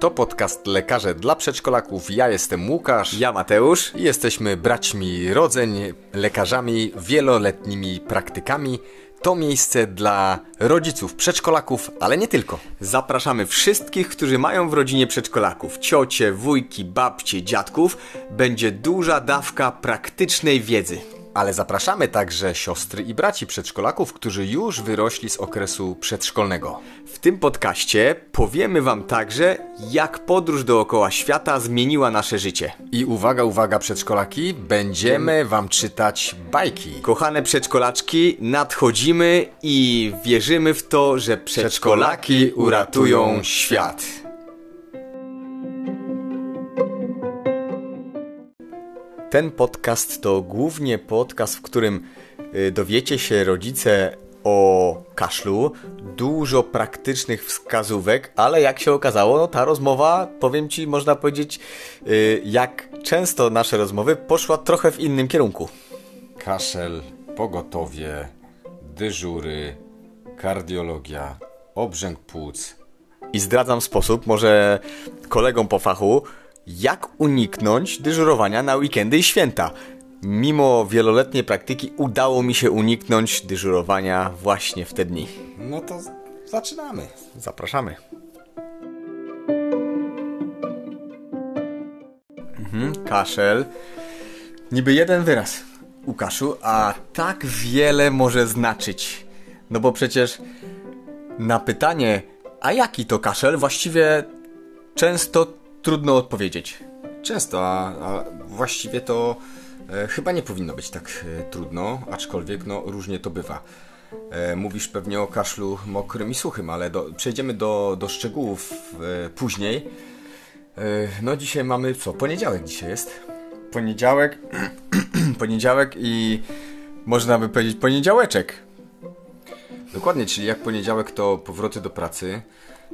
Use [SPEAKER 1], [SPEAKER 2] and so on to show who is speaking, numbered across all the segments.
[SPEAKER 1] To podcast Lekarze dla Przedszkolaków. Ja jestem Łukasz.
[SPEAKER 2] Ja Mateusz.
[SPEAKER 1] I jesteśmy braćmi rodzeń, lekarzami, wieloletnimi praktykami. To miejsce dla rodziców przedszkolaków, ale nie tylko.
[SPEAKER 2] Zapraszamy wszystkich, którzy mają w rodzinie przedszkolaków, ciocie, wujki, babcie, dziadków. Będzie duża dawka praktycznej wiedzy.
[SPEAKER 1] Ale zapraszamy także siostry i braci przedszkolaków, którzy już wyrośli z okresu przedszkolnego.
[SPEAKER 2] W tym podcaście powiemy Wam także, jak podróż dookoła świata zmieniła nasze życie.
[SPEAKER 1] I uwaga, uwaga przedszkolaki, będziemy Wam czytać bajki.
[SPEAKER 2] Kochane przedszkolaczki, nadchodzimy i wierzymy w to, że przedszkolaki uratują świat. Ten podcast to głównie podcast, w którym y, dowiecie się rodzice o kaszlu, dużo praktycznych wskazówek, ale jak się okazało, no ta rozmowa, powiem Ci, można powiedzieć, y, jak często nasze rozmowy poszła trochę w innym kierunku.
[SPEAKER 1] Kaszel, pogotowie, dyżury, kardiologia, obrzęk płuc.
[SPEAKER 2] I zdradzam sposób, może kolegom po fachu, jak uniknąć dyżurowania na weekendy i święta. Mimo wieloletniej praktyki udało mi się uniknąć dyżurowania właśnie w te dni.
[SPEAKER 1] No to zaczynamy.
[SPEAKER 2] Zapraszamy. Mhm, kaszel. Niby jeden wyraz, Łukaszu, a tak wiele może znaczyć. No bo przecież na pytanie, a jaki to kaszel, właściwie często trudno odpowiedzieć.
[SPEAKER 1] Często, a, a właściwie to e, chyba nie powinno być tak e, trudno, aczkolwiek no różnie to bywa. E, mówisz pewnie o kaszlu mokrym i suchym, ale do, przejdziemy do, do szczegółów e, później. E, no dzisiaj mamy co? Poniedziałek dzisiaj jest.
[SPEAKER 2] Poniedziałek, poniedziałek i można by powiedzieć poniedziałeczek.
[SPEAKER 1] Dokładnie, czyli jak poniedziałek to powroty do pracy.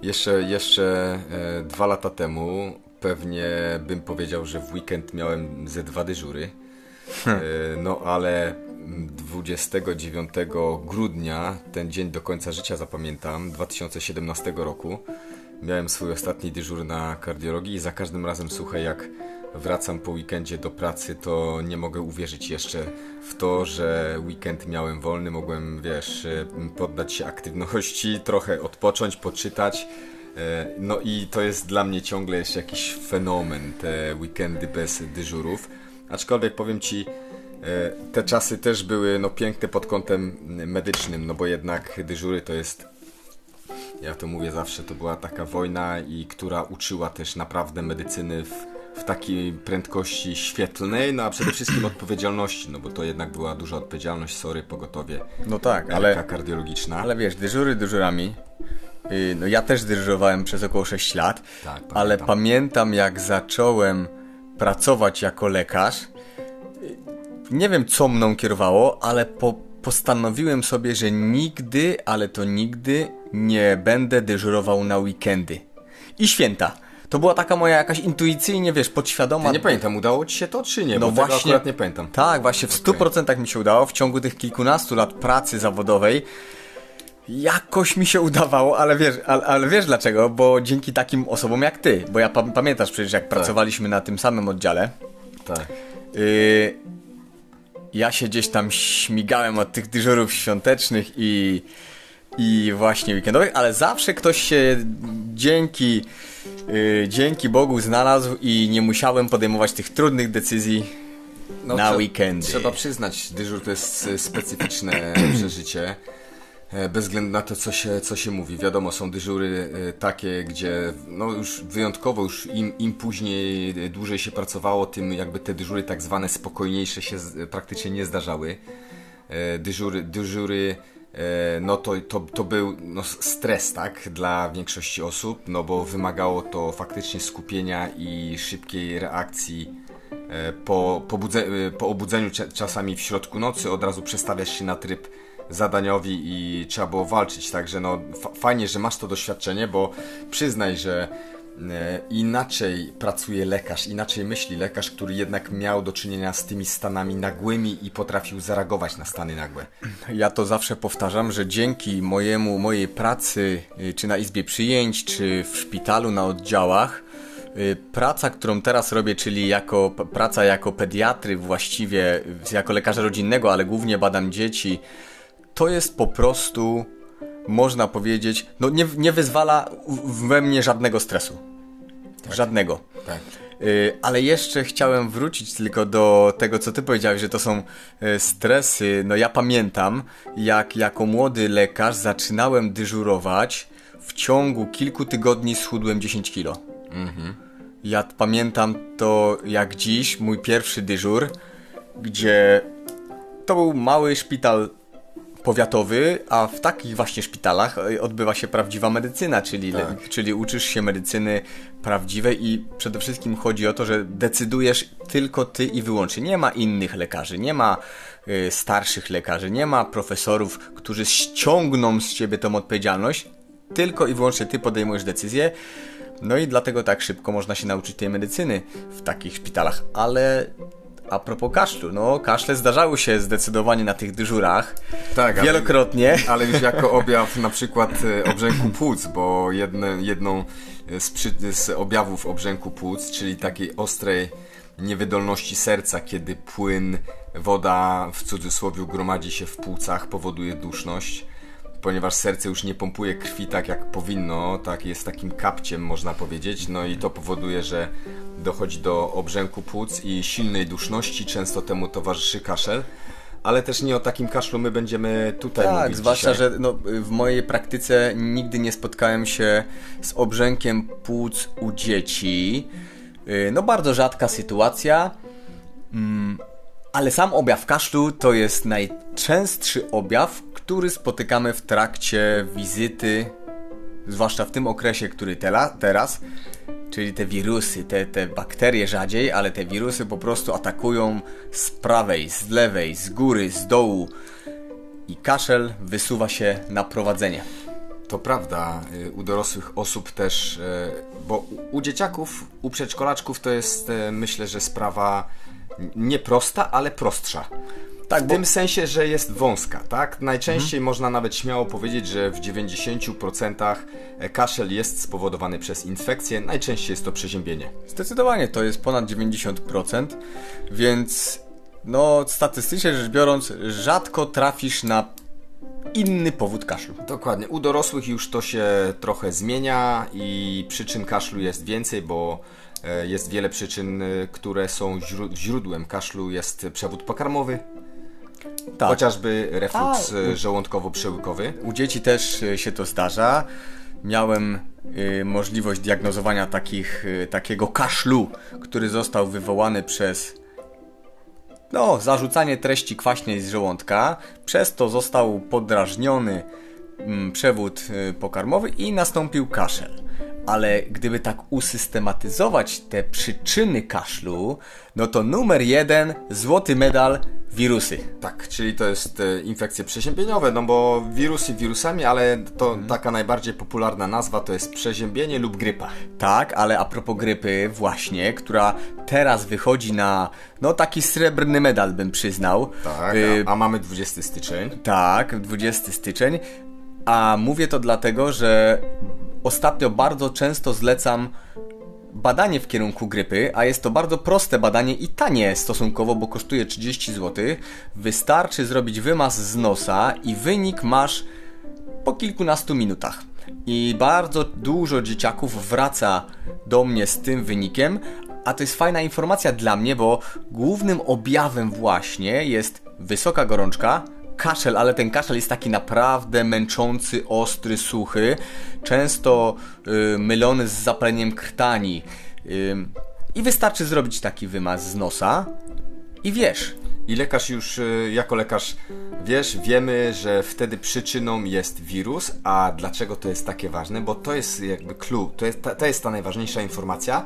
[SPEAKER 1] Jeszcze, jeszcze e, dwa lata temu pewnie bym powiedział, że w weekend miałem ze dwa dyżury. E, no ale 29 grudnia, ten dzień do końca życia zapamiętam, 2017 roku, miałem swój ostatni dyżur na kardiologii i za każdym razem słuchaj, jak wracam po weekendzie do pracy, to nie mogę uwierzyć jeszcze w to, że weekend miałem wolny, mogłem, wiesz, e, poddać się aktywności, trochę odpocząć, poczytać. E, No i to jest dla mnie ciągle jeszcze jakiś fenomen, te weekendy bez dyżurów. Aczkolwiek powiem Ci, e, te czasy też były no, piękne pod kątem medycznym, no bo jednak dyżury to jest ja to mówię zawsze, to była taka wojna i która uczyła też naprawdę medycyny w, w takiej prędkości świetlnej, no a przede wszystkim odpowiedzialności, no bo to jednak była duża odpowiedzialność, sorry, pogotowie
[SPEAKER 2] No tak,
[SPEAKER 1] ale...
[SPEAKER 2] ale,
[SPEAKER 1] kardiologiczna.
[SPEAKER 2] ale wiesz, dyżury dyżurami. Yy, No ja też dyżurowałem przez około 6 lat,
[SPEAKER 1] Tak,
[SPEAKER 2] ale
[SPEAKER 1] pamiętam.
[SPEAKER 2] pamiętam jak zacząłem pracować jako lekarz. Yy, Nie wiem co mną kierowało, ale po, postanowiłem sobie, że nigdy, ale to nigdy nie będę dyżurował na weekendy i święta. To była taka moja jakaś intuicyjnie, wiesz, podświadoma.
[SPEAKER 1] Ja nie pamiętam, udało Ci się to czy nie?
[SPEAKER 2] No
[SPEAKER 1] bo
[SPEAKER 2] właśnie.
[SPEAKER 1] akurat nie pamiętam.
[SPEAKER 2] Tak, właśnie w 100% mi się udało. W ciągu tych kilkunastu lat pracy zawodowej jakoś mi się udawało, ale wiesz, ale, ale wiesz dlaczego? Bo dzięki takim osobom jak ty. Bo ja pa pamiętasz przecież, jak pracowaliśmy na tym samym oddziale.
[SPEAKER 1] Tak.
[SPEAKER 2] Yy, ja się gdzieś tam śmigałem od tych dyżurów świątecznych i, i właśnie weekendowych, ale zawsze ktoś się dzięki, yy, dzięki Bogu znalazł i nie musiałem podejmować tych trudnych decyzji na
[SPEAKER 1] trze-
[SPEAKER 2] weekendy.
[SPEAKER 1] Trzeba przyznać, dyżur to jest e, specyficzne przeżycie. E, Bez względu na to, co się, co się mówi. Wiadomo, są dyżury e, takie, gdzie no już wyjątkowo, już im, im później e, dłużej się pracowało, tym jakby te dyżury tak zwane spokojniejsze się praktycznie nie zdarzały. Dyżury, dyżury no to, to, to był no, stres, tak, dla większości osób, no bo wymagało to faktycznie skupienia i szybkiej reakcji po, pobudze, e, po obudzeniu czasami w środku nocy od razu przestawiasz się na tryb zadaniowi i trzeba było walczyć, także no fa- fajnie, że masz to doświadczenie, bo przyznaj, że e, inaczej pracuje lekarz, inaczej myśli lekarz, który jednak miał do czynienia z tymi stanami nagłymi i potrafił zareagować na stany nagłe.
[SPEAKER 2] Ja to zawsze powtarzam, że dzięki mojemu, mojej pracy, y, czy na izbie przyjęć, czy w szpitalu na oddziałach, y, praca, którą teraz robię, czyli jako praca jako pediatry właściwie, jako lekarza rodzinnego, ale głównie badam dzieci, to jest po prostu, można powiedzieć, no nie, nie wyzwala we mnie żadnego stresu. Tak. Żadnego.
[SPEAKER 1] Tak.
[SPEAKER 2] Y, ale jeszcze chciałem wrócić tylko do tego, co ty powiedziałeś, że to są y, stresy. No ja pamiętam, jak jako młody lekarz zaczynałem dyżurować, w ciągu kilku tygodni schudłem 10 kilo. Mhm. Ja pamiętam to jak dziś, mój pierwszy dyżur, gdzie to był mały szpital powiatowy, a w takich właśnie szpitalach e, odbywa się prawdziwa medycyna, czyli, tak. czyli uczysz się medycyny prawdziwej i przede wszystkim chodzi o to, że decydujesz tylko ty i wyłącznie. Nie ma innych lekarzy, nie ma y, starszych lekarzy, nie ma profesorów, którzy ściągną z ciebie tą odpowiedzialność, tylko i wyłącznie ty podejmujesz decyzję. No i dlatego tak szybko można się nauczyć tej medycyny w takich szpitalach, ale a propos kaszlu, no kaszle zdarzały się zdecydowanie na tych dyżurach. Tak, wielokrotnie.
[SPEAKER 1] Ale, ale już jako objaw na przykład e, obrzęku płuc, bo jedne, jedną z, przy, z objawów obrzęku płuc, czyli takiej ostrej niewydolności serca, kiedy płyn, woda w cudzysłowie gromadzi się w płucach, powoduje duszność ponieważ serce już nie pompuje krwi tak jak powinno, tak jest takim kapciem można powiedzieć, no i to powoduje, że dochodzi do obrzęku płuc i silnej duszności, często temu towarzyszy kaszel. Ale też nie o takim kaszlu my będziemy tutaj tak, mówić.
[SPEAKER 2] Tak, zwłaszcza,
[SPEAKER 1] dzisiaj.
[SPEAKER 2] że no, w mojej praktyce nigdy nie spotkałem się z obrzękiem płuc u dzieci. Y, no bardzo rzadka sytuacja. Ale sam objaw kaszlu to jest najczęstszy objaw, który spotykamy w trakcie wizyty, zwłaszcza w tym okresie, który teraz, czyli te wirusy, te, te bakterie rzadziej, ale te wirusy po prostu atakują z prawej, z lewej, z góry, z dołu i kaszel wysuwa się na prowadzenie.
[SPEAKER 1] To prawda, y, u dorosłych osób też, y, bo u dzieciaków, u przedszkolaczków to jest y, myślę, że sprawa nie prosta, ale prostsza. Tak, w bo... tym sensie, że jest wąska, tak? Najczęściej mhm. można nawet śmiało powiedzieć, że w 90% kaszel jest spowodowany przez infekcję, najczęściej jest to przeziębienie.
[SPEAKER 2] Zdecydowanie to jest ponad 90%, więc no statystycznie rzecz biorąc, rzadko trafisz na inny powód kaszlu.
[SPEAKER 1] Dokładnie. U dorosłych już to się trochę zmienia i przyczyn kaszlu jest więcej, bo e, jest wiele przyczyn, e, które są źródłem kaszlu. Jest przewód pokarmowy, tak. Chociażby refluks A, e, żołądkowo-przełykowy.
[SPEAKER 2] U dzieci też e, się to zdarza. Miałem y, możliwość diagnozowania takich, y, takiego kaszlu, który został wywołany przez no, zarzucanie treści kwaśnej z żołądka. Przez to został podrażniony mm, przewód pokarmowy i nastąpił kaszel. Ale gdyby tak usystematyzować te przyczyny kaszlu, no to numer jeden, złoty medal wirusy.
[SPEAKER 1] Tak, czyli to jest e, infekcje przeziębieniowe, no bo wirusy wirusami, ale to mhm. taka najbardziej popularna nazwa to jest przeziębienie lub grypa.
[SPEAKER 2] Tak, ale a propos grypy właśnie, która teraz wychodzi na no taki srebrny medal bym przyznał.
[SPEAKER 1] Tak, y a, a mamy 20 styczeń.
[SPEAKER 2] Tak, 20 styczeń. A mówię to dlatego, że ostatnio bardzo często zlecam badanie w kierunku grypy, a jest to bardzo proste badanie i tanie stosunkowo, bo kosztuje 30 zł. Wystarczy zrobić wymaz z nosa i wynik masz po kilkunastu minutach. I bardzo dużo dzieciaków wraca do mnie z tym wynikiem, a to jest fajna informacja dla mnie, bo głównym objawem właśnie jest wysoka gorączka, kaszel, ale ten kaszel jest taki naprawdę męczący, ostry, suchy, często y, mylony z zapaleniem krtani. Y, I wystarczy zrobić taki wymaz z nosa i wiesz.
[SPEAKER 1] I lekarz już, y, jako lekarz, wiesz, wiemy, że wtedy przyczyną jest wirus, a dlaczego to jest takie ważne? Bo to jest jakby clue, to jest to jest ta najważniejsza informacja.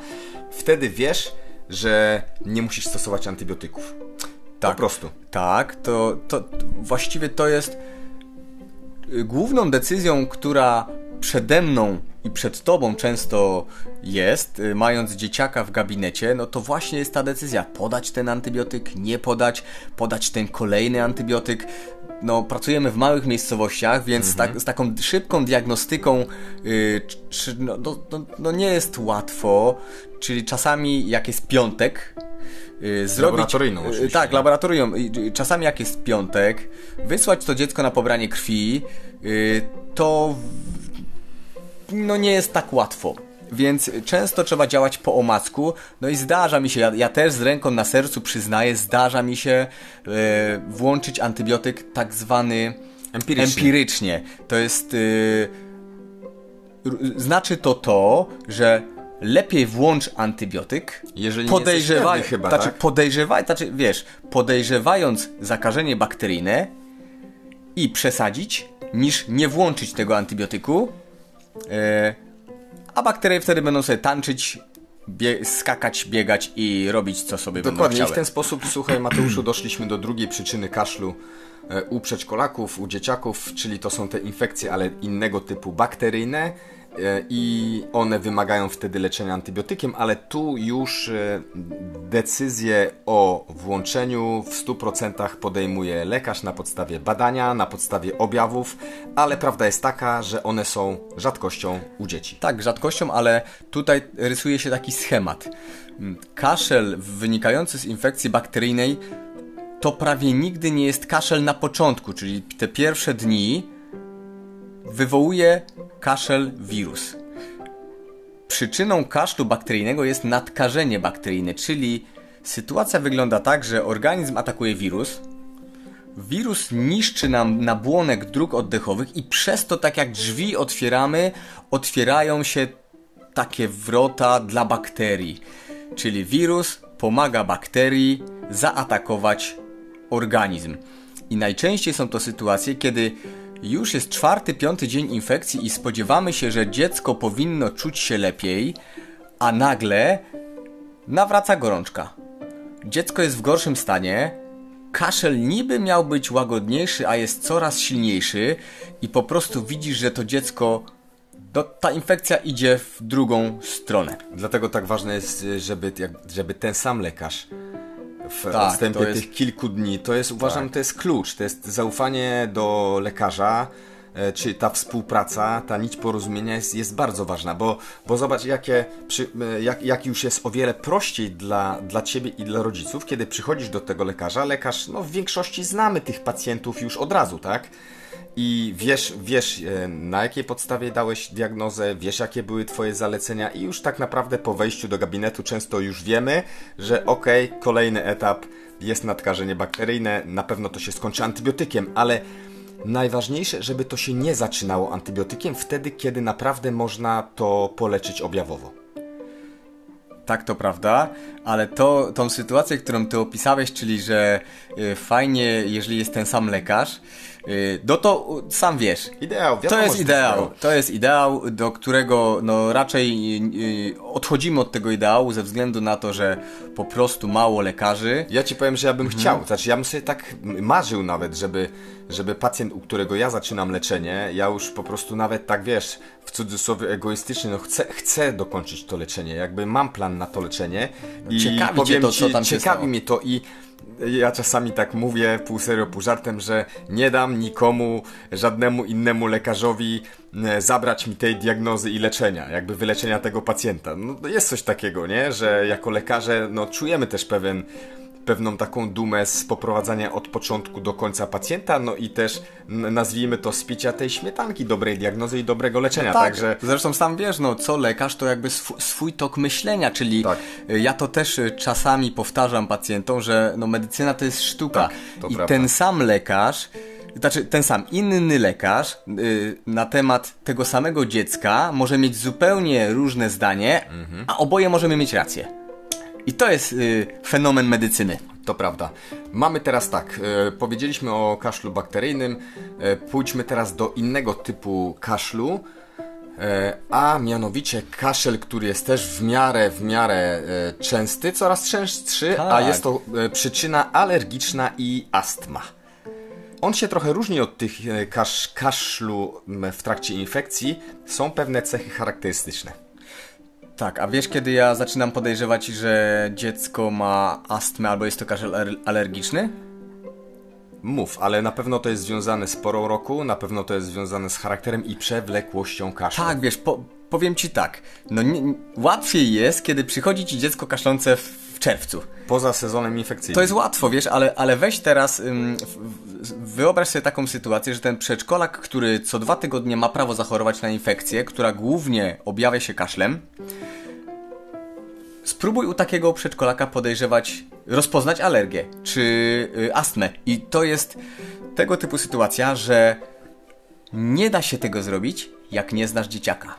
[SPEAKER 1] Wtedy wiesz, że nie musisz stosować antybiotyków.
[SPEAKER 2] Tak, po prostu. Tak, to, to właściwie to jest y, główną decyzją, która przede mną i przed tobą często jest, y, mając dzieciaka w gabinecie, no to właśnie jest ta decyzja: podać ten antybiotyk, nie podać, podać ten kolejny antybiotyk. No, pracujemy w małych miejscowościach, więc z, tak, z taką szybką diagnostyką yy, czy, no, no, no, no nie jest łatwo. Czyli czasami, jak jest piątek, zrobić.
[SPEAKER 1] Laboratoryjną
[SPEAKER 2] y,
[SPEAKER 1] oczywiście,
[SPEAKER 2] Tak, laboratorium. Y, y, Czasami, jak jest piątek, wysłać to dziecko na pobranie krwi, y, to no nie jest tak łatwo. Więc często trzeba działać po omacku. No i zdarza mi się, ja, ja też z ręką na sercu przyznaję, zdarza mi się włączyć antybiotyk tak zwany
[SPEAKER 1] Empirycznie.
[SPEAKER 2] empirycznie. To jest. Znaczy to to, że lepiej włącz antybiotyk.
[SPEAKER 1] Jeżeli nie
[SPEAKER 2] podejrzewaj,
[SPEAKER 1] pewny chyba,
[SPEAKER 2] znaczy
[SPEAKER 1] tak?
[SPEAKER 2] podejrzewaj, znaczy wiesz, podejrzewając zakażenie bakteryjne i przesadzić, niż nie włączyć tego antybiotyku. E, a bakterie wtedy będą sobie tańczyć, bie- skakać, biegać i robić co sobie
[SPEAKER 1] Dokładnie, i w ten sposób, słuchaj Mateuszu, doszliśmy do drugiej przyczyny kaszlu e, u przedszkolaków, u dzieciaków, czyli to są te infekcje, ale innego typu bakteryjne i one wymagają wtedy leczenia antybiotykiem, ale tu już e, decyzję o włączeniu w 100% podejmuje lekarz na podstawie badania, na podstawie objawów, ale prawda jest taka, że one są rzadkością u dzieci.
[SPEAKER 2] Tak, rzadkością, ale tutaj rysuje się taki schemat. Mm, Kaszel wynikający z infekcji bakteryjnej to prawie nigdy nie jest kaszel na początku, czyli te pierwsze dni wywołuje kaszel wirus. Przyczyną kaszlu bakteryjnego jest nadkażenie bakteryjne, czyli sytuacja wygląda tak, że organizm atakuje wirus, Wirus niszczy nam nabłonek dróg oddechowych i przez to, tak jak drzwi otwieramy, otwierają się takie wrota dla bakterii. Czyli wirus pomaga bakterii zaatakować organizm. I najczęściej są to sytuacje, kiedy już jest czwarty, piąty dzień infekcji i spodziewamy się, że dziecko powinno czuć się lepiej, a nagle nawraca gorączka. Dziecko jest w gorszym stanie, kaszel niby miał być łagodniejszy, a jest coraz silniejszy i po prostu widzisz, że to dziecko, no, ta infekcja idzie w drugą stronę.
[SPEAKER 1] Dlatego tak ważne jest, y, żeby, żeby ten sam lekarz w
[SPEAKER 2] Tak,
[SPEAKER 1] odstępie
[SPEAKER 2] jest-
[SPEAKER 1] tych kilku dni, to jest, uważam,
[SPEAKER 2] Tak.
[SPEAKER 1] to jest klucz, to jest zaufanie do lekarza, e, czy ta współpraca, ta nić porozumienia jest, jest bardzo ważna, bo, bo zobacz, jakie, przy, e, jak, jak już jest o wiele prościej dla, dla ciebie i dla rodziców, kiedy przychodzisz do tego lekarza, lekarz, no w większości znamy tych pacjentów już od razu, tak? I wiesz, wiesz e, na jakiej podstawie dałeś diagnozę, wiesz jakie były twoje zalecenia i już tak naprawdę po wejściu do gabinetu często już wiemy, że okej, kolejny etap jest nadkażenie bakteryjne, na pewno to się skończy antybiotykiem, ale najważniejsze, żeby to się nie zaczynało antybiotykiem wtedy, kiedy naprawdę można to poleczyć objawowo.
[SPEAKER 2] Tak, to prawda, ale to, tą sytuację, którą ty opisałeś, czyli że y, fajnie, jeżeli jest ten sam lekarz, no to y, sam wiesz.
[SPEAKER 1] Ideał,
[SPEAKER 2] To
[SPEAKER 1] wiadomo,
[SPEAKER 2] jest
[SPEAKER 1] że
[SPEAKER 2] ideał. To jest ideał, do którego no raczej y, odchodzimy od tego ideału ze względu na to, że po prostu mało lekarzy.
[SPEAKER 1] Ja ci powiem, że ja bym
[SPEAKER 2] Mhm.
[SPEAKER 1] chciał. Znaczy, ja bym sobie tak marzył nawet, żeby, żeby pacjent, u którego ja zaczynam leczenie, ja już po prostu nawet tak wiesz, w cudzysłowie egoistycznie, no chcę, chcę dokończyć to leczenie. Jakby mam plan na to leczenie. I
[SPEAKER 2] ciekawi
[SPEAKER 1] powiem
[SPEAKER 2] to, co tam się
[SPEAKER 1] ciekawi mnie to i ja czasami tak mówię, pół serio, pół żartem, że nie dam nikomu, żadnemu innemu lekarzowi e, zabrać mi tej diagnozy i leczenia, jakby wyleczenia tego pacjenta. No jest coś takiego, nie? Że jako lekarze, no czujemy też pewien pewną taką dumę z poprowadzania od początku do końca pacjenta, no i też nazwijmy to spicia tej śmietanki dobrej diagnozy i dobrego leczenia,
[SPEAKER 2] Tak,
[SPEAKER 1] także
[SPEAKER 2] zresztą sam wiesz, no co lekarz to jakby swój, swój tok myślenia, czyli
[SPEAKER 1] Tak.
[SPEAKER 2] ja to też y, czasami powtarzam pacjentom, że no medycyna to jest sztuka
[SPEAKER 1] Tak, to
[SPEAKER 2] i
[SPEAKER 1] prawda.
[SPEAKER 2] ten sam lekarz, znaczy ten sam inny lekarz y, na temat tego samego dziecka może mieć zupełnie różne zdanie,
[SPEAKER 1] Mhm.
[SPEAKER 2] a oboje możemy mieć rację. I to jest y, fenomen medycyny.
[SPEAKER 1] To prawda. Mamy teraz tak, e, powiedzieliśmy o kaszlu bakteryjnym, e, pójdźmy teraz do innego typu kaszlu, e, a mianowicie kaszel, który jest też w miarę, w miarę e, częsty, coraz częstszy, a
[SPEAKER 2] Tak.
[SPEAKER 1] jest to e, przyczyna alergiczna i astma. on się trochę różni od tych kasz, kaszlu w trakcie infekcji. Są pewne cechy charakterystyczne.
[SPEAKER 2] Tak, a wiesz kiedy ja zaczynam podejrzewać, że dziecko ma astmę albo jest to kaszel aler- alergiczny?
[SPEAKER 1] Mów, ale na pewno to jest związane z porą roku, na pewno to jest związane z charakterem i przewlekłością kaszlu.
[SPEAKER 2] Tak, wiesz, po, powiem ci tak. No nie, łatwiej jest, kiedy przychodzi ci dziecko kaszlące w, czerwcu.
[SPEAKER 1] Poza sezonem infekcyjnym.
[SPEAKER 2] To jest łatwo, wiesz, ale, ale weź teraz, ym, w, wyobraź sobie taką sytuację, że ten przedszkolak, który co dwa tygodnie ma prawo zachorować na infekcję, która głównie objawia się kaszlem, spróbuj u takiego przedszkolaka podejrzewać, rozpoznać alergię czy y, astmę. I to jest tego typu sytuacja, że nie da się tego zrobić, jak nie znasz dzieciaka.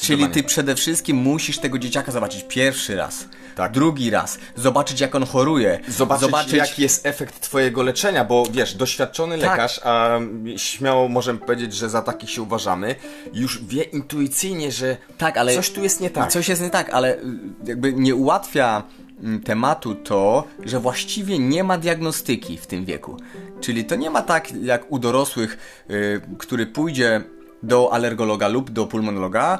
[SPEAKER 2] Czyli ty przede wszystkim musisz tego dzieciaka zobaczyć pierwszy raz,
[SPEAKER 1] Tak.
[SPEAKER 2] drugi raz, zobaczyć jak on choruje,
[SPEAKER 1] Zobaczyć, jaki jest efekt twojego leczenia, bo wiesz, doświadczony
[SPEAKER 2] Tak.
[SPEAKER 1] lekarz, a śmiało możemy powiedzieć, że za takich się uważamy, już wie intuicyjnie, że
[SPEAKER 2] Tak, ale
[SPEAKER 1] coś tu jest nie tak.
[SPEAKER 2] Coś jest nie tak, ale y, jakby nie ułatwia mm, tematu to, że właściwie nie ma diagnostyki w tym wieku. Czyli to nie ma tak jak u dorosłych, y, który pójdzie do alergologa lub do pulmonologa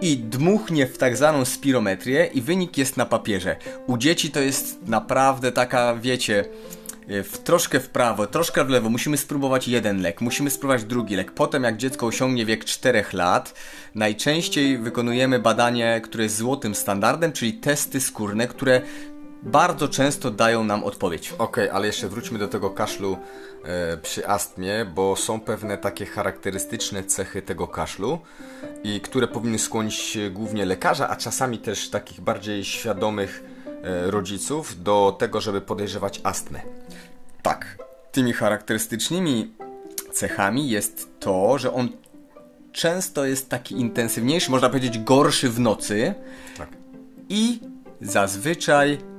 [SPEAKER 2] i dmuchnie w tak zwaną spirometrię i wynik jest na papierze. U dzieci to jest naprawdę taka, wiecie, y, w troszkę w prawo, troszkę w lewo. Musimy spróbować jeden lek, musimy spróbować drugi lek. Potem, jak dziecko osiągnie wiek 4 lat, najczęściej wykonujemy badanie, które jest złotym standardem, czyli testy skórne, które bardzo często dają nam odpowiedź.
[SPEAKER 1] Okej, ale jeszcze wróćmy do tego kaszlu e, przy astmie, bo są pewne takie charakterystyczne cechy tego kaszlu, i które powinny skłonić głównie lekarza, a czasami też takich bardziej świadomych e, rodziców do tego, żeby podejrzewać astmę.
[SPEAKER 2] Tak. Tymi charakterystycznymi cechami jest to, że on często jest taki intensywniejszy, można powiedzieć gorszy w nocy
[SPEAKER 1] Tak.
[SPEAKER 2] i zazwyczaj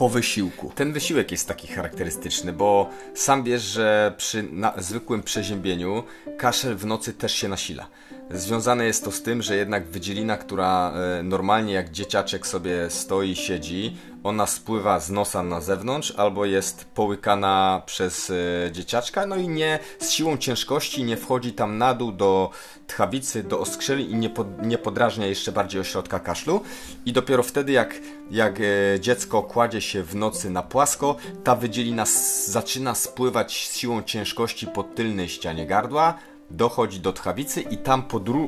[SPEAKER 2] po wysiłku.
[SPEAKER 1] Ten wysiłek jest taki charakterystyczny, bo sam wiesz, że przy zwykłym przeziębieniu kaszel w nocy też się nasila. Związane jest to z tym, że jednak wydzielina, która e, normalnie jak dzieciaczek sobie stoi, siedzi, ona spływa z nosa na zewnątrz albo jest połykana przez e, dzieciaczka, no i nie z siłą ciężkości nie wchodzi tam na dół do tchawicy, do oskrzeli i nie, nie podrażnia jeszcze bardziej ośrodka kaszlu. I dopiero wtedy, jak, jak e, dziecko kładzie się w nocy na płasko, ta wydzielina zaczyna spływać z siłą ciężkości po tylnej ścianie gardła, dochodzi do tchawicy i tam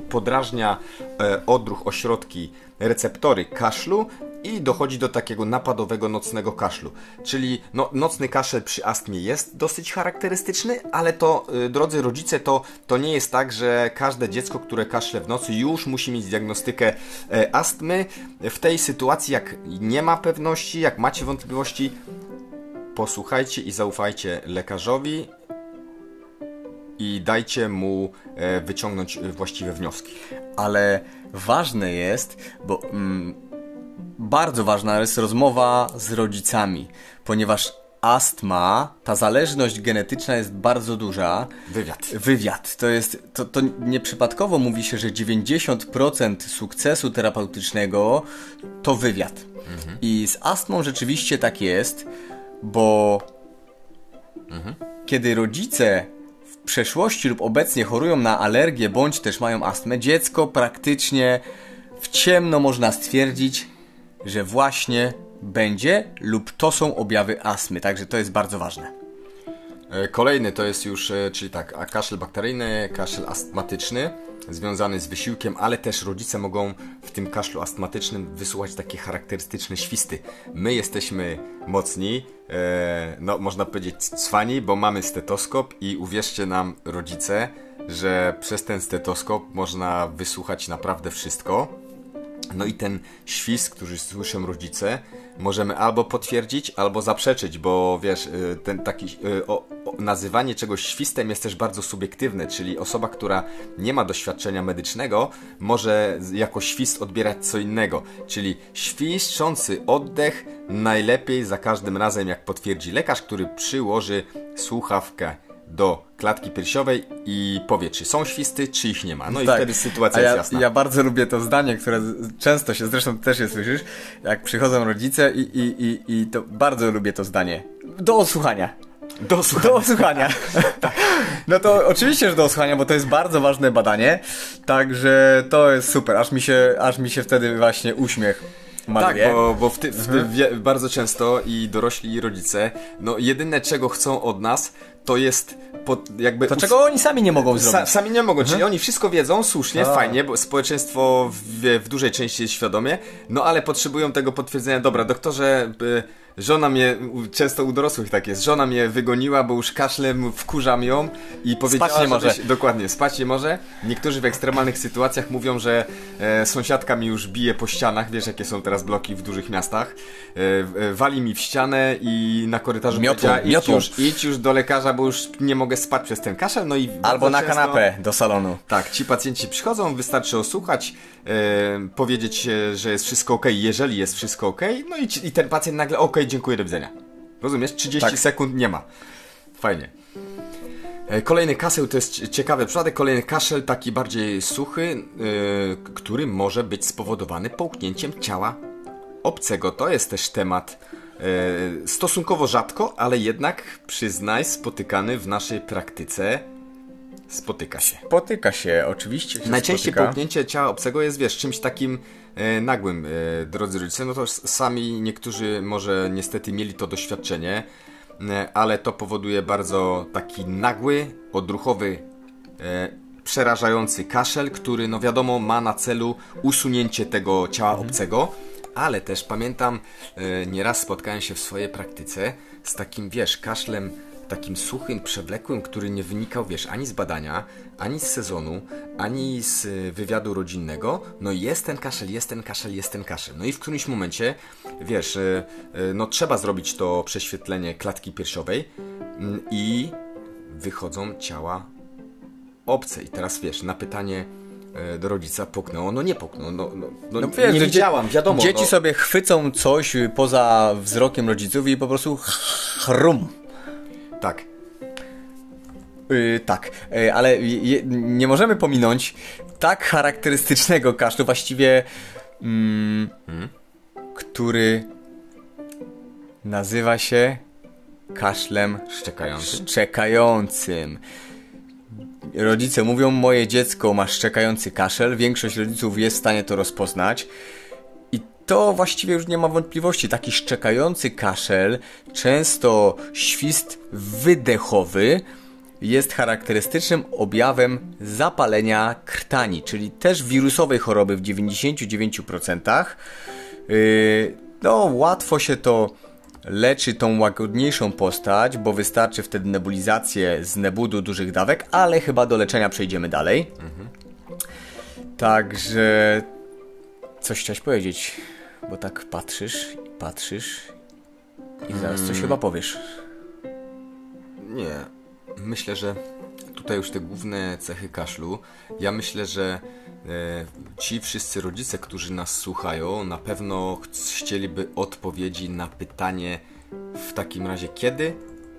[SPEAKER 1] podrażnia e, odruch ośrodki receptory kaszlu i dochodzi do takiego napadowego nocnego kaszlu. Czyli no, nocny kaszel przy astmie jest dosyć charakterystyczny, ale to, y, drodzy rodzice, to, to nie jest tak, że każde dziecko, które kaszle w nocy już musi mieć diagnostykę e, astmy. W tej sytuacji, jak nie ma pewności, jak macie wątpliwości, posłuchajcie i zaufajcie lekarzowi i dajcie mu e, wyciągnąć e, właściwe wnioski.
[SPEAKER 2] Ale ważne jest, bo mm, bardzo ważna jest rozmowa z rodzicami, ponieważ astma, ta zależność genetyczna jest bardzo duża.
[SPEAKER 1] Wywiad.
[SPEAKER 2] Wywiad. To jest, to, to nieprzypadkowo mówi się, że 90% sukcesu terapeutycznego to wywiad. I z astmą rzeczywiście tak jest, bo kiedy rodzice przeszłości lub obecnie chorują na alergię bądź też mają astmę, dziecko praktycznie w ciemno można stwierdzić, że właśnie będzie lub to są objawy astmy. Także to jest bardzo ważne.
[SPEAKER 1] E, Kolejny to jest już, e, czyli tak, kaszel bakteryjny, kaszel astmatyczny, związany z wysiłkiem, ale też rodzice mogą w tym kaszlu astmatycznym wysłuchać takie charakterystyczne świsty. My jesteśmy mocni, e, no można powiedzieć cwani, bo mamy stetoskop i uwierzcie nam rodzice, że przez ten stetoskop można wysłuchać naprawdę wszystko. No i ten świst, który słyszą rodzice, możemy albo potwierdzić, albo zaprzeczyć, bo wiesz, ten taki o, nazywanie czegoś świstem jest też bardzo subiektywne, czyli osoba, która nie ma doświadczenia medycznego, może jako świst odbierać co innego. Czyli świszczący oddech najlepiej za każdym razem, jak potwierdzi lekarz, który przyłoży słuchawkę do klatki piersiowej i powie, czy są świsty, czy ich nie ma. No i wtedy sytuacja
[SPEAKER 2] Tak. A
[SPEAKER 1] jest
[SPEAKER 2] ja,
[SPEAKER 1] jasna.
[SPEAKER 2] Ja bardzo lubię to zdanie, które często się, zresztą też je słyszysz, jak przychodzą rodzice i, i, i, i to bardzo lubię to zdanie. Do odsłuchania.
[SPEAKER 1] Do słuchania.
[SPEAKER 2] Do odsłuchania. No to oczywiście, że do odsłuchania, bo to jest bardzo ważne badanie. Także to jest super. Aż mi się, aż mi się wtedy właśnie uśmiech maluje.
[SPEAKER 1] Tak, bo, bo w ty, w ty, wie, bardzo często i dorośli i rodzice, no jedyne czego chcą od nas, to jest pod, jakby...
[SPEAKER 2] To czego oni sami nie mogą zrobić?
[SPEAKER 1] Sa, sami nie mogą, czyli oni wszystko wiedzą, słusznie,
[SPEAKER 2] A.
[SPEAKER 1] fajnie, bo społeczeństwo w, w dużej części jest świadomie, no ale potrzebują tego potwierdzenia, dobra, doktorze, y, żona mnie, często u dorosłych tak jest, żona mnie wygoniła, bo już kaszlem wkurzam ją i powiedziała,
[SPEAKER 2] nie może.
[SPEAKER 1] żebyś- Dokładnie, spać nie może. Niektórzy w ekstremalnych sytuacjach mówią, że e, sąsiadka mi już bije po ścianach, wiesz jakie są teraz bloki w dużych miastach, e, e, wali mi w ścianę i na korytarzu powiedziała, idź już, idź już do lekarza, bo już nie mogę spać przez ten kaszel, no i
[SPEAKER 2] Albo na
[SPEAKER 1] często-
[SPEAKER 2] kanapę do salonu.
[SPEAKER 1] tak, ci pacjenci przychodzą, wystarczy osłuchać, e, powiedzieć, że jest wszystko ok, jeżeli jest wszystko ok, no i, i ten pacjent nagle ok, dziękuję, do widzenia. Rozumiesz? 30
[SPEAKER 2] Tak.
[SPEAKER 1] sekund nie ma. Fajnie. E, Kolejny kaszel to jest cie- ciekawy przypadek. Kolejny kaszel, taki bardziej suchy, k- który może być spowodowany połknięciem ciała obcego. To jest też temat e, stosunkowo rzadko, ale jednak przyznaj, spotykany w naszej praktyce. Spotyka się.
[SPEAKER 2] Spotyka się, oczywiście. Się
[SPEAKER 1] Najczęściej
[SPEAKER 2] spotyka.
[SPEAKER 1] połknięcie ciała obcego jest, wiesz, czymś takim e, nagłym, e, drodzy rodzice. No to sami niektórzy może niestety mieli to doświadczenie, e, ale to powoduje bardzo taki nagły, odruchowy, e, przerażający kaszel, który, no wiadomo, ma na celu usunięcie tego ciała obcego. Ale też pamiętam, e, nieraz spotkałem się w swojej praktyce z takim, wiesz, kaszlem takim suchym, przewlekłym, który nie wynikał, wiesz, ani z badania, ani z sezonu, ani z y, wywiadu rodzinnego. No jest ten kaszel, jest ten kaszel, jest ten kaszel. No i w którymś momencie, wiesz, y, y, no trzeba zrobić to prześwietlenie klatki piersiowej mm, i wychodzą ciała obce. I teraz wiesz, na pytanie do rodzica puknęło, no nie puknął, no, no, no,
[SPEAKER 2] No wiesz,
[SPEAKER 1] nie widziałam, wiadomo.
[SPEAKER 2] Dzieci
[SPEAKER 1] no.
[SPEAKER 2] sobie chwycą coś poza wzrokiem rodziców i po prostu chrum.
[SPEAKER 1] Tak.
[SPEAKER 2] Yy, tak, yy, ale je, nie możemy pominąć tak charakterystycznego kaszlu, właściwie mm, który nazywa się kaszlem
[SPEAKER 1] Szczekający.
[SPEAKER 2] szczekającym. Rodzice mówią, moje dziecko ma szczekający kaszel, większość rodziców jest w stanie to rozpoznać. To właściwie już nie ma wątpliwości. Taki szczekający kaszel, często świst wydechowy, jest charakterystycznym objawem zapalenia krtani, czyli też wirusowej choroby w 99%. Yy, no, łatwo się to leczy tą łagodniejszą postać, bo wystarczy wtedy nebulizację z nebudu dużych dawek, ale chyba do leczenia przejdziemy dalej. Także coś chciałeś powiedzieć, bo tak patrzysz i patrzysz i zaraz coś chyba powiesz.
[SPEAKER 1] Nie. Myślę, że tutaj już te główne cechy kaszlu. Ja myślę, że e, ci wszyscy rodzice, którzy nas słuchają, na pewno ch- chcieliby odpowiedzi na pytanie w takim razie kiedy,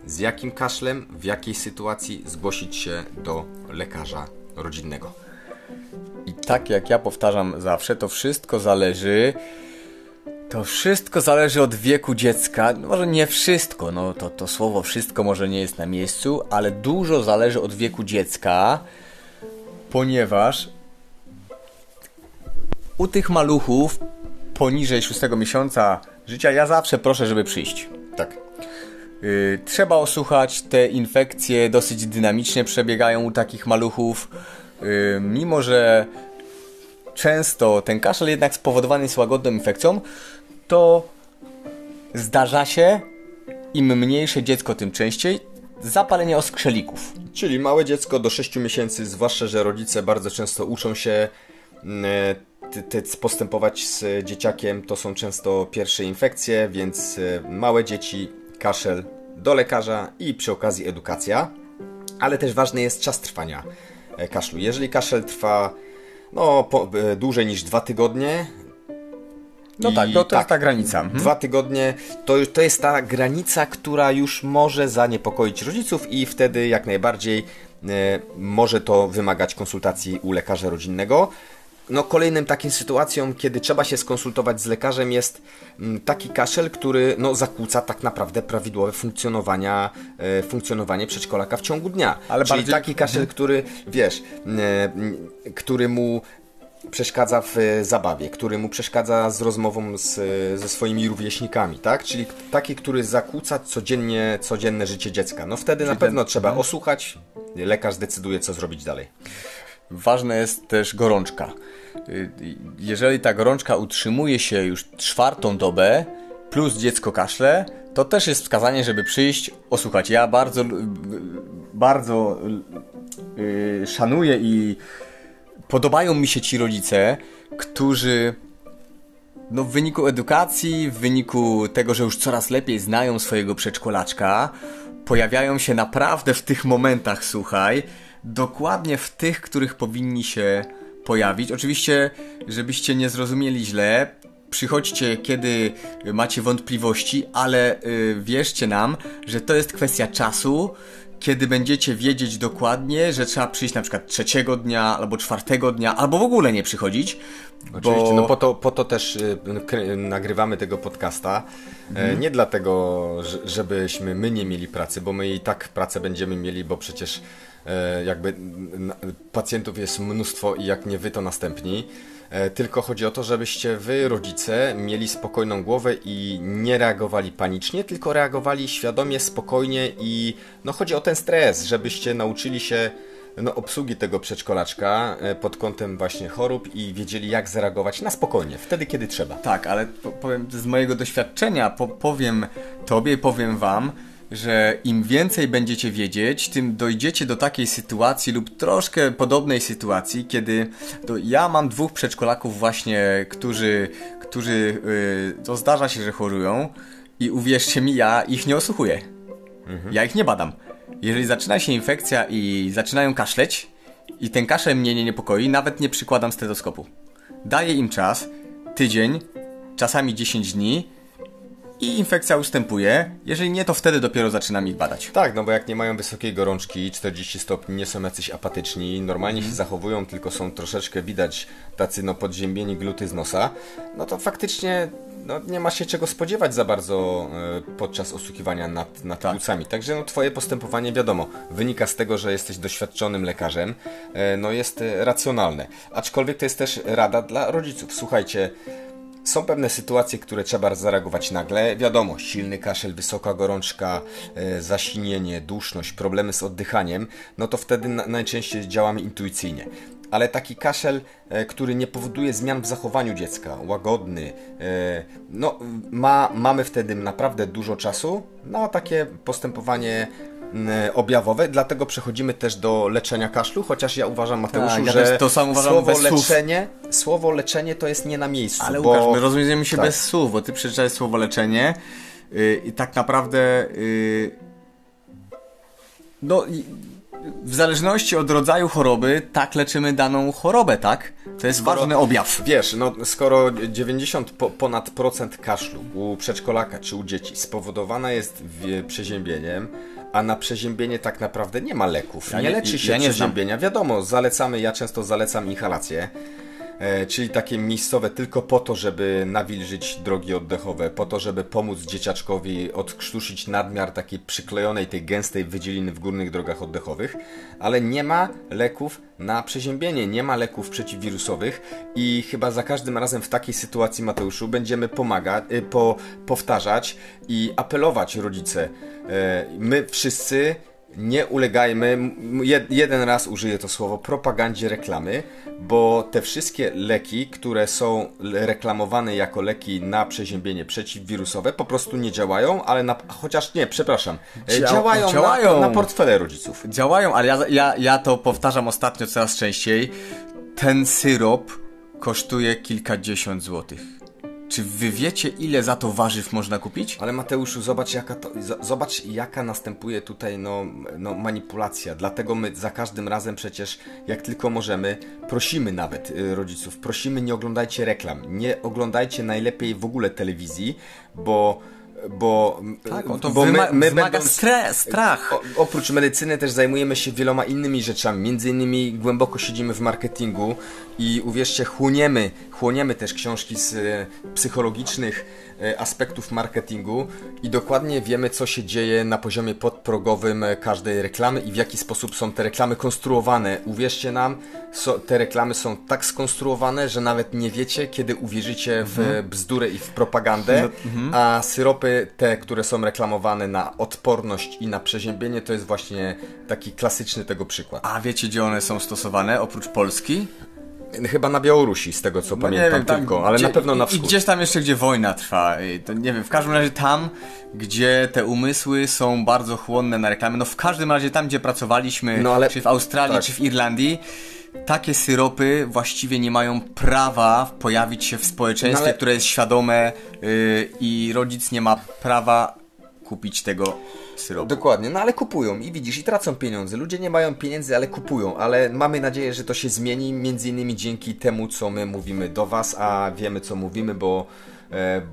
[SPEAKER 1] z jakim kaszlem, w jakiej sytuacji zgłosić się do lekarza rodzinnego.
[SPEAKER 2] I tak jak ja powtarzam zawsze, to wszystko zależy. To wszystko zależy od wieku dziecka. No Może nie wszystko, no to, to słowo wszystko może nie jest na miejscu, ale dużo zależy od wieku dziecka, ponieważ u tych maluchów poniżej 6 miesiąca życia ja zawsze proszę, żeby przyjść.
[SPEAKER 1] Tak.
[SPEAKER 2] Y, Trzeba osłuchać, te infekcje dosyć dynamicznie przebiegają u takich maluchów. Y, Mimo, że często ten kaszel jednak spowodowany jest łagodną infekcją, to zdarza się, im mniejsze dziecko, tym częściej, zapalenie oskrzelików.
[SPEAKER 1] Czyli małe dziecko do 6 miesięcy, zwłaszcza, że rodzice bardzo często uczą się mm, ty- postępować z dzieciakiem. To są często pierwsze infekcje, więc e, małe dzieci, kaszel do lekarza i przy okazji edukacja. Ale też ważny jest czas trwania e, kaszlu. Jeżeli kaszel trwa no, po, e, dłużej niż dwa tygodnie,
[SPEAKER 2] No
[SPEAKER 1] i
[SPEAKER 2] tak, to, to jest ta granica. Mhm.
[SPEAKER 1] Dwa tygodnie to, to jest ta granica, która już może zaniepokoić rodziców i wtedy jak najbardziej e, może to wymagać konsultacji u lekarza rodzinnego. No, kolejnym takim sytuacją, kiedy trzeba się skonsultować z lekarzem jest mm, taki kaszel, który no, zakłóca tak naprawdę prawidłowe funkcjonowania, e, funkcjonowanie przedszkolaka w ciągu dnia.
[SPEAKER 2] Ale
[SPEAKER 1] Czyli
[SPEAKER 2] bardziej-
[SPEAKER 1] taki kaszel, który, wiesz, e, m, który mu przeszkadza w e, zabawie, który mu przeszkadza z rozmową z, e, ze swoimi rówieśnikami, tak? Czyli taki, który zakłóca codziennie, codzienne życie dziecka. No wtedy na pewno trzeba osłuchać, lekarz zdecyduje, co zrobić dalej.
[SPEAKER 2] Ważna jest też gorączka. Y, Jeżeli ta gorączka utrzymuje się już czwartą dobę, plus dziecko kaszle, to też jest wskazanie, żeby przyjść, osłuchać. Ja bardzo, y, bardzo y, szanuję i podobają mi się ci rodzice, którzy no w wyniku edukacji, w wyniku tego, że już coraz lepiej znają swojego przedszkolaczka, pojawiają się naprawdę w tych momentach, słuchaj, dokładnie w tych, których powinni się pojawić. Oczywiście, żebyście nie zrozumieli źle, przychodźcie, kiedy macie wątpliwości, ale y, wierzcie nam, że to jest kwestia czasu, kiedy będziecie wiedzieć dokładnie, że trzeba przyjść na przykład trzeciego dnia, albo czwartego dnia, albo w ogóle nie przychodzić.
[SPEAKER 1] Oczywiście,
[SPEAKER 2] bo...
[SPEAKER 1] no po to, po to też y, nagrywamy tego podcasta. E, Nie dlatego, że- żebyśmy my nie mieli pracy, bo my i tak pracę będziemy mieli, bo przecież jakby n- pacjentów jest mnóstwo i jak nie wy, to następni. E, Tylko chodzi o to, żebyście wy, rodzice, mieli spokojną głowę i nie reagowali panicznie, tylko reagowali świadomie, spokojnie i no chodzi o ten stres, żebyście nauczyli się no, obsługi tego przedszkolaczka e, pod kątem właśnie chorób i wiedzieli jak zareagować na spokojnie, wtedy kiedy trzeba.
[SPEAKER 2] Tak, ale po, powiem z mojego doświadczenia, po, powiem tobie, powiem wam, że im więcej będziecie wiedzieć, tym dojdziecie do takiej sytuacji lub troszkę podobnej sytuacji, kiedy to ja mam dwóch przedszkolaków właśnie, którzy, którzy yy, to zdarza się, że chorują i uwierzcie mi, ja ich nie osłuchuję. Ja ich nie badam. Jeżeli zaczyna się infekcja i zaczynają kaszleć i ten kaszel mnie nie niepokoi, nawet nie przykładam stetoskopu. Daję im czas, tydzień, czasami 10 dni i infekcja ustępuje. Jeżeli nie, to wtedy dopiero zaczynam ich badać.
[SPEAKER 1] Tak, no bo jak nie mają wysokiej gorączki, 40 stopni, nie są jacyś apatyczni, normalnie
[SPEAKER 2] Mhm.
[SPEAKER 1] się zachowują, tylko są troszeczkę widać tacy no podziębieni gluty z nosa, no to faktycznie no, nie ma się czego spodziewać za bardzo e, podczas osłuchiwania nad, nad
[SPEAKER 2] Tak.
[SPEAKER 1] płucami. Także no, twoje postępowanie, wiadomo, wynika z tego, że jesteś doświadczonym lekarzem, e, no jest e, racjonalne. Aczkolwiek to jest też rada dla rodziców. Słuchajcie, są pewne sytuacje, które trzeba zareagować nagle. Wiadomo, silny kaszel, wysoka gorączka, e, zasinienie, duszność, problemy z oddychaniem, no to wtedy na, najczęściej działamy intuicyjnie. Ale taki kaszel, e, który nie powoduje zmian w zachowaniu dziecka, łagodny, e, no ma, mamy wtedy naprawdę dużo czasu na takie postępowanie objawowe, dlatego przechodzimy też do leczenia kaszlu, chociaż ja uważam, Mateuszu,
[SPEAKER 2] Tak, ja
[SPEAKER 1] że
[SPEAKER 2] to uważam
[SPEAKER 1] słowo
[SPEAKER 2] bez słów.
[SPEAKER 1] leczenie, słowo leczenie to jest nie na miejscu.
[SPEAKER 2] Ale
[SPEAKER 1] bo...
[SPEAKER 2] Łukasz, my rozumiemy się
[SPEAKER 1] tak.
[SPEAKER 2] bez słów, bo ty przeczytałeś słowo leczenie yy, i tak naprawdę yy, no i w zależności od rodzaju choroby tak leczymy daną chorobę, tak? To jest
[SPEAKER 1] Skoro-
[SPEAKER 2] ważny objaw.
[SPEAKER 1] Wiesz, no skoro 90 po, ponad procent kaszlu u przedszkolaka czy u dzieci spowodowana jest w, przeziębieniem, a na przeziębienie tak naprawdę nie ma leków.
[SPEAKER 2] Ja
[SPEAKER 1] nie,
[SPEAKER 2] nie-
[SPEAKER 1] leczy się
[SPEAKER 2] ja nie znam.
[SPEAKER 1] przeziębienia. Wiadomo, zalecamy, ja często zalecam inhalację. E, czyli takie miejscowe tylko po to, żeby nawilżyć drogi oddechowe, po to, żeby pomóc dzieciaczkowi odkrztuszyć nadmiar takiej przyklejonej, tej gęstej wydzieliny w górnych drogach oddechowych, ale nie ma leków na przeziębienie, nie ma leków przeciwwirusowych i chyba za każdym razem w takiej sytuacji, Mateuszu, będziemy pomagać, y, po, powtarzać i apelować rodzice. E, My wszyscy nie ulegajmy, jed, jeden raz użyję to słowo, propagandzie reklamy, bo te wszystkie leki, które są reklamowane jako leki na przeziębienie przeciwwirusowe, po prostu nie działają, ale na, chociaż nie, przepraszam, e,
[SPEAKER 2] Dzia-
[SPEAKER 1] działają,
[SPEAKER 2] działają.
[SPEAKER 1] Na, na portfele rodziców.
[SPEAKER 2] Działają, ale ja, ja, ja to powtarzam ostatnio coraz częściej. Ten syrop kosztuje kilkadziesiąt złotych. Czy wy wiecie, ile za to warzyw można kupić?
[SPEAKER 1] Ale Mateuszu, zobacz jaka, to, zobacz jaka następuje tutaj no, no, manipulacja. Dlatego my za każdym razem przecież, jak tylko możemy, prosimy nawet y, rodziców, prosimy nie oglądajcie reklam, nie oglądajcie najlepiej w ogóle telewizji, bo bo,
[SPEAKER 2] Tak, o to
[SPEAKER 1] bo
[SPEAKER 2] wyma- wymaga
[SPEAKER 1] będąc-
[SPEAKER 2] stre- strach.
[SPEAKER 1] O, oprócz medycyny też zajmujemy się wieloma innymi rzeczami. Między innymi głęboko siedzimy w marketingu i uwierzcie, chłoniemy, chłoniemy też książki z e, psychologicznych aspektów marketingu i dokładnie wiemy, co się dzieje na poziomie podprogowym e, każdej reklamy i w jaki sposób są te reklamy konstruowane. Uwierzcie nam, so, te reklamy są tak skonstruowane, że nawet nie wiecie, kiedy uwierzycie w bzdurę i w propagandę, a syropy te, które są reklamowane na odporność i na przeziębienie, to jest właśnie taki klasyczny tego przykład.
[SPEAKER 2] A wiecie, gdzie one są stosowane oprócz Polski?
[SPEAKER 1] Chyba na Białorusi, z tego co pamiętam tylko, ale
[SPEAKER 2] gdzie-
[SPEAKER 1] na pewno na
[SPEAKER 2] i- I
[SPEAKER 1] wschód.
[SPEAKER 2] gdzieś tam jeszcze, gdzie wojna trwa. To nie wiem, w każdym razie tam, gdzie te umysły są bardzo chłonne na reklamy. No w każdym razie tam, gdzie pracowaliśmy,
[SPEAKER 1] No, ale-
[SPEAKER 2] czy w Australii,
[SPEAKER 1] tak.
[SPEAKER 2] czy w Irlandii, takie syropy właściwie nie mają prawa pojawić się w społeczeństwie,
[SPEAKER 1] No, ale-
[SPEAKER 2] które jest świadome yy, i rodzic nie ma prawa kupić tego syropu.
[SPEAKER 1] Dokładnie, no ale kupują i widzisz, i tracą pieniądze. Ludzie nie mają pieniędzy, ale kupują, ale mamy nadzieję, że to się zmieni, między innymi dzięki temu, co my mówimy do Was, a wiemy, co mówimy, bo,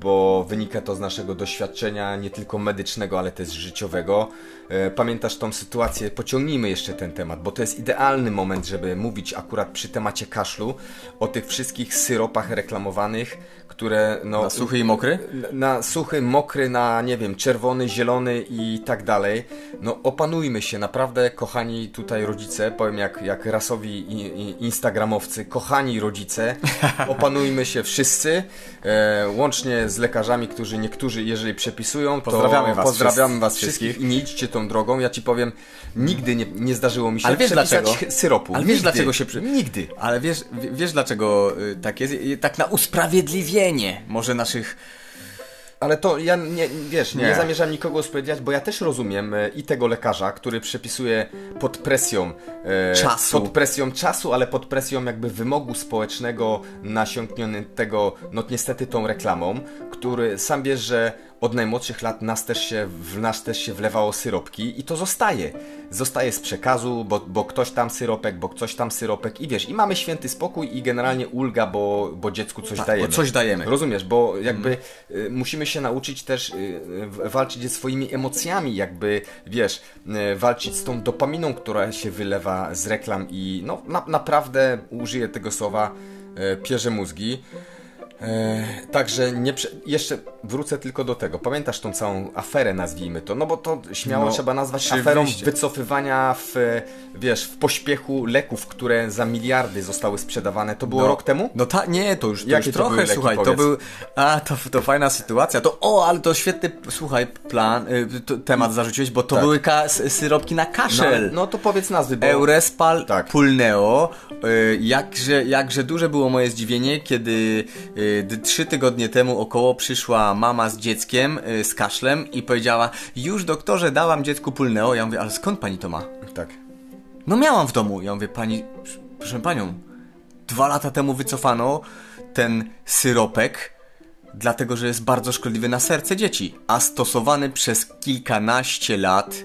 [SPEAKER 1] bo wynika to z naszego doświadczenia, nie tylko medycznego, ale też życiowego. E, Pamiętasz tą sytuację? Pociągnijmy jeszcze ten temat, bo to jest idealny moment, żeby mówić akurat przy temacie kaszlu o tych wszystkich syropach reklamowanych, które no,
[SPEAKER 2] Na suchy i mokry?
[SPEAKER 1] na suchy, mokry, na nie wiem, czerwony, zielony i tak dalej. No opanujmy się, naprawdę, kochani tutaj rodzice, powiem jak, jak rasowi i, i instagramowcy, kochani rodzice, opanujmy się wszyscy, e, łącznie z lekarzami, którzy niektórzy, jeżeli przepisują, to
[SPEAKER 2] Pozdrawiamy was
[SPEAKER 1] pozdrawiamy
[SPEAKER 2] wszyscy-
[SPEAKER 1] was wszystkich.
[SPEAKER 2] wszystkich.
[SPEAKER 1] i nie idźcie tą drogą. Ja ci powiem, nigdy nie, nie zdarzyło mi się
[SPEAKER 2] Ale wiesz dlaczego?
[SPEAKER 1] syropu.
[SPEAKER 2] Ale wiesz
[SPEAKER 1] Nigdy.
[SPEAKER 2] dlaczego się przy...
[SPEAKER 1] Nigdy.
[SPEAKER 2] Ale wiesz, wiesz dlaczego y, tak jest? Tak na usprawiedliwienie może naszych...
[SPEAKER 1] Ale to ja nie, wiesz, nie,
[SPEAKER 2] Nie.
[SPEAKER 1] zamierzam nikogo usprawiedliwiać, bo ja też rozumiem e, i tego lekarza, który przepisuje pod presją e,
[SPEAKER 2] Czasu.
[SPEAKER 1] Pod presją czasu, ale pod presją jakby wymogu społecznego nasiąkniętego, no niestety tą reklamą, który sam wiesz, że od najmłodszych lat nas też się, w nas też się wlewało syropki i to zostaje. Zostaje z przekazu, bo, bo ktoś tam syropek, bo ktoś tam syropek i wiesz, i mamy święty spokój i generalnie ulga, bo, bo dziecku coś
[SPEAKER 2] Tak,
[SPEAKER 1] dajemy.
[SPEAKER 2] bo coś dajemy.
[SPEAKER 1] Rozumiesz, bo jakby y, musimy się nauczyć też y, walczyć ze swoimi emocjami, jakby wiesz, y, walczyć z tą dopaminą, która się wylewa z reklam i no na, naprawdę użyję tego słowa pierze mózgi. E, także nie prze... jeszcze wrócę tylko do tego. Pamiętasz tą całą aferę, nazwijmy to? No bo to śmiało
[SPEAKER 2] No,
[SPEAKER 1] trzeba nazwać
[SPEAKER 2] oczywiście.
[SPEAKER 1] aferą wycofywania w, wiesz, w pośpiechu leków, które za miliardy zostały sprzedawane. To było
[SPEAKER 2] No,
[SPEAKER 1] rok temu?
[SPEAKER 2] No ta, nie, to już, to już
[SPEAKER 1] to
[SPEAKER 2] trochę,
[SPEAKER 1] były leki,
[SPEAKER 2] słuchaj, to
[SPEAKER 1] powiedz?
[SPEAKER 2] był, a to, to fajna sytuacja, to, o, ale to świetny, słuchaj, plan, y, to, temat zarzuciłeś, bo to
[SPEAKER 1] Tak.
[SPEAKER 2] były syropki na
[SPEAKER 1] No,
[SPEAKER 2] kaszel.
[SPEAKER 1] no to powiedz nazwy, bo...
[SPEAKER 2] Eurespal
[SPEAKER 1] Tak.
[SPEAKER 2] Pulneo. Y, Jakże, jakże duże było moje zdziwienie, kiedy y, trzy tygodnie temu około przyszła mama z dzieckiem y, z kaszlem i powiedziała już doktorze dałam dziecku Pulneo. Ja mówię, ale skąd pani to ma?
[SPEAKER 1] Tak.
[SPEAKER 2] No miałam w domu. Ja mówię, pani, proszę panią, dwa lata temu wycofano ten syropek, dlatego że jest bardzo szkodliwy na serce dzieci, a stosowany przez kilkanaście lat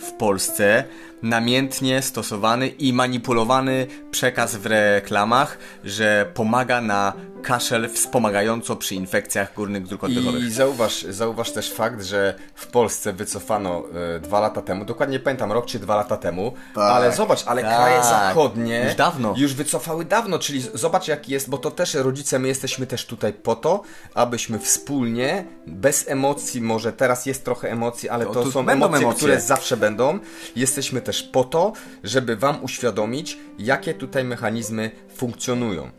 [SPEAKER 2] w Polsce, namiętnie stosowany i manipulowany przekaz w reklamach, że pomaga na kaszel wspomagająco przy infekcjach górnych dróg oddechowych.
[SPEAKER 1] I zauważ, zauważ też fakt, że w Polsce wycofano e, dwa lata temu, dokładnie nie pamiętam rok czy dwa lata temu, ale zobacz, ale
[SPEAKER 2] tak.
[SPEAKER 1] kraje zachodnie
[SPEAKER 2] Już dawno.
[SPEAKER 1] już wycofały dawno, czyli zobacz jak jest, bo to też rodzice, my jesteśmy też tutaj po to, abyśmy wspólnie, bez emocji, może teraz jest trochę emocji, ale
[SPEAKER 2] To
[SPEAKER 1] to,
[SPEAKER 2] tu
[SPEAKER 1] są emocje,
[SPEAKER 2] emocje.
[SPEAKER 1] które zawsze będą. Jesteśmy też po to, żeby Wam uświadomić, jakie tutaj mechanizmy funkcjonują.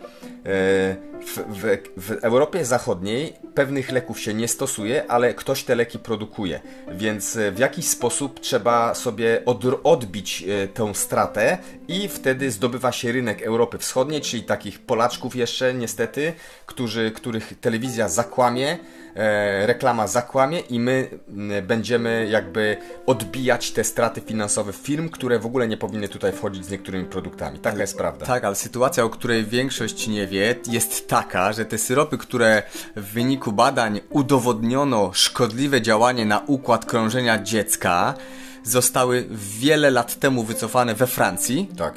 [SPEAKER 1] E, W, w, w Europie Zachodniej pewnych leków się nie stosuje, ale ktoś te leki produkuje, więc e, w jakiś sposób trzeba sobie od, odbić e, tę stratę i wtedy zdobywa się rynek Europy Wschodniej, czyli takich Polaczków jeszcze niestety, którzy, których telewizja zakłamie, e, reklama zakłamie i my będziemy jakby odbijać te straty finansowe firm, które w ogóle nie powinny tutaj wchodzić z niektórymi produktami. Taka jest prawda.
[SPEAKER 2] Tak, ale sytuacja, o której większość nie wie, jest taka, że te syropy, które w wyniku badań udowodniono szkodliwe działanie na układ krążenia dziecka, zostały wiele lat temu wycofane we Francji,
[SPEAKER 1] Tak.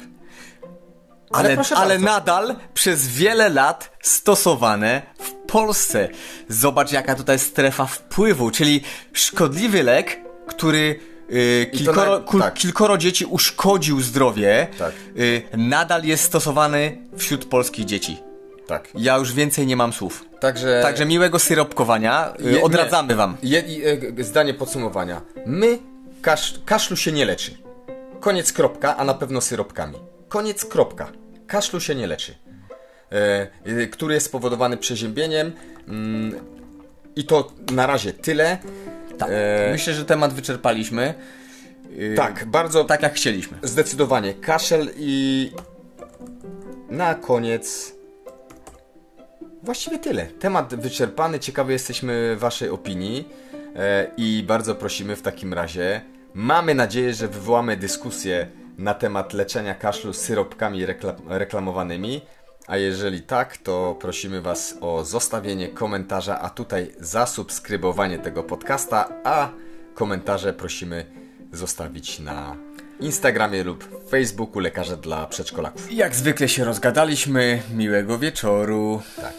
[SPEAKER 2] ale, ale
[SPEAKER 1] bardzo.
[SPEAKER 2] nadal przez wiele lat stosowane w Polsce. Zobacz, jaka tutaj strefa wpływu, czyli szkodliwy lek, który y, kilkoro,
[SPEAKER 1] na- tak.
[SPEAKER 2] kilkoro dzieci uszkodził zdrowie,
[SPEAKER 1] Tak.
[SPEAKER 2] y, nadal jest stosowany wśród polskich dzieci.
[SPEAKER 1] Tak.
[SPEAKER 2] Ja już więcej nie mam słów.
[SPEAKER 1] Także,
[SPEAKER 2] Także miłego syropkowania. y,
[SPEAKER 1] Je-
[SPEAKER 2] Odradzamy wam.
[SPEAKER 1] Je, i, e, zdanie podsumowania. My kasz, kaszlu się nie leczy. Koniec kropka, a na pewno syropkami. Koniec kropka. Kaszlu się nie leczy. E, e, który jest spowodowany przeziębieniem. Mm, I to na razie tyle.
[SPEAKER 2] Tak.
[SPEAKER 1] E,
[SPEAKER 2] Myślę, że temat wyczerpaliśmy. Y,
[SPEAKER 1] Tak, bardzo
[SPEAKER 2] Tak jak chcieliśmy.
[SPEAKER 1] Zdecydowanie kaszel i na koniec właściwie tyle. Temat wyczerpany, ciekawy jesteśmy waszej opinii i bardzo prosimy w takim razie. Mamy nadzieję, że wywołamy dyskusję na temat leczenia kaszlu syropkami rekla- reklamowanymi. A jeżeli tak, to prosimy Was o zostawienie komentarza, a tutaj zasubskrybowanie tego podcasta, a komentarze prosimy zostawić na Instagramie lub Facebooku Lekarze dla Przedszkolaków.
[SPEAKER 2] Jak zwykle się rozgadaliśmy. Miłego wieczoru.
[SPEAKER 1] Tak.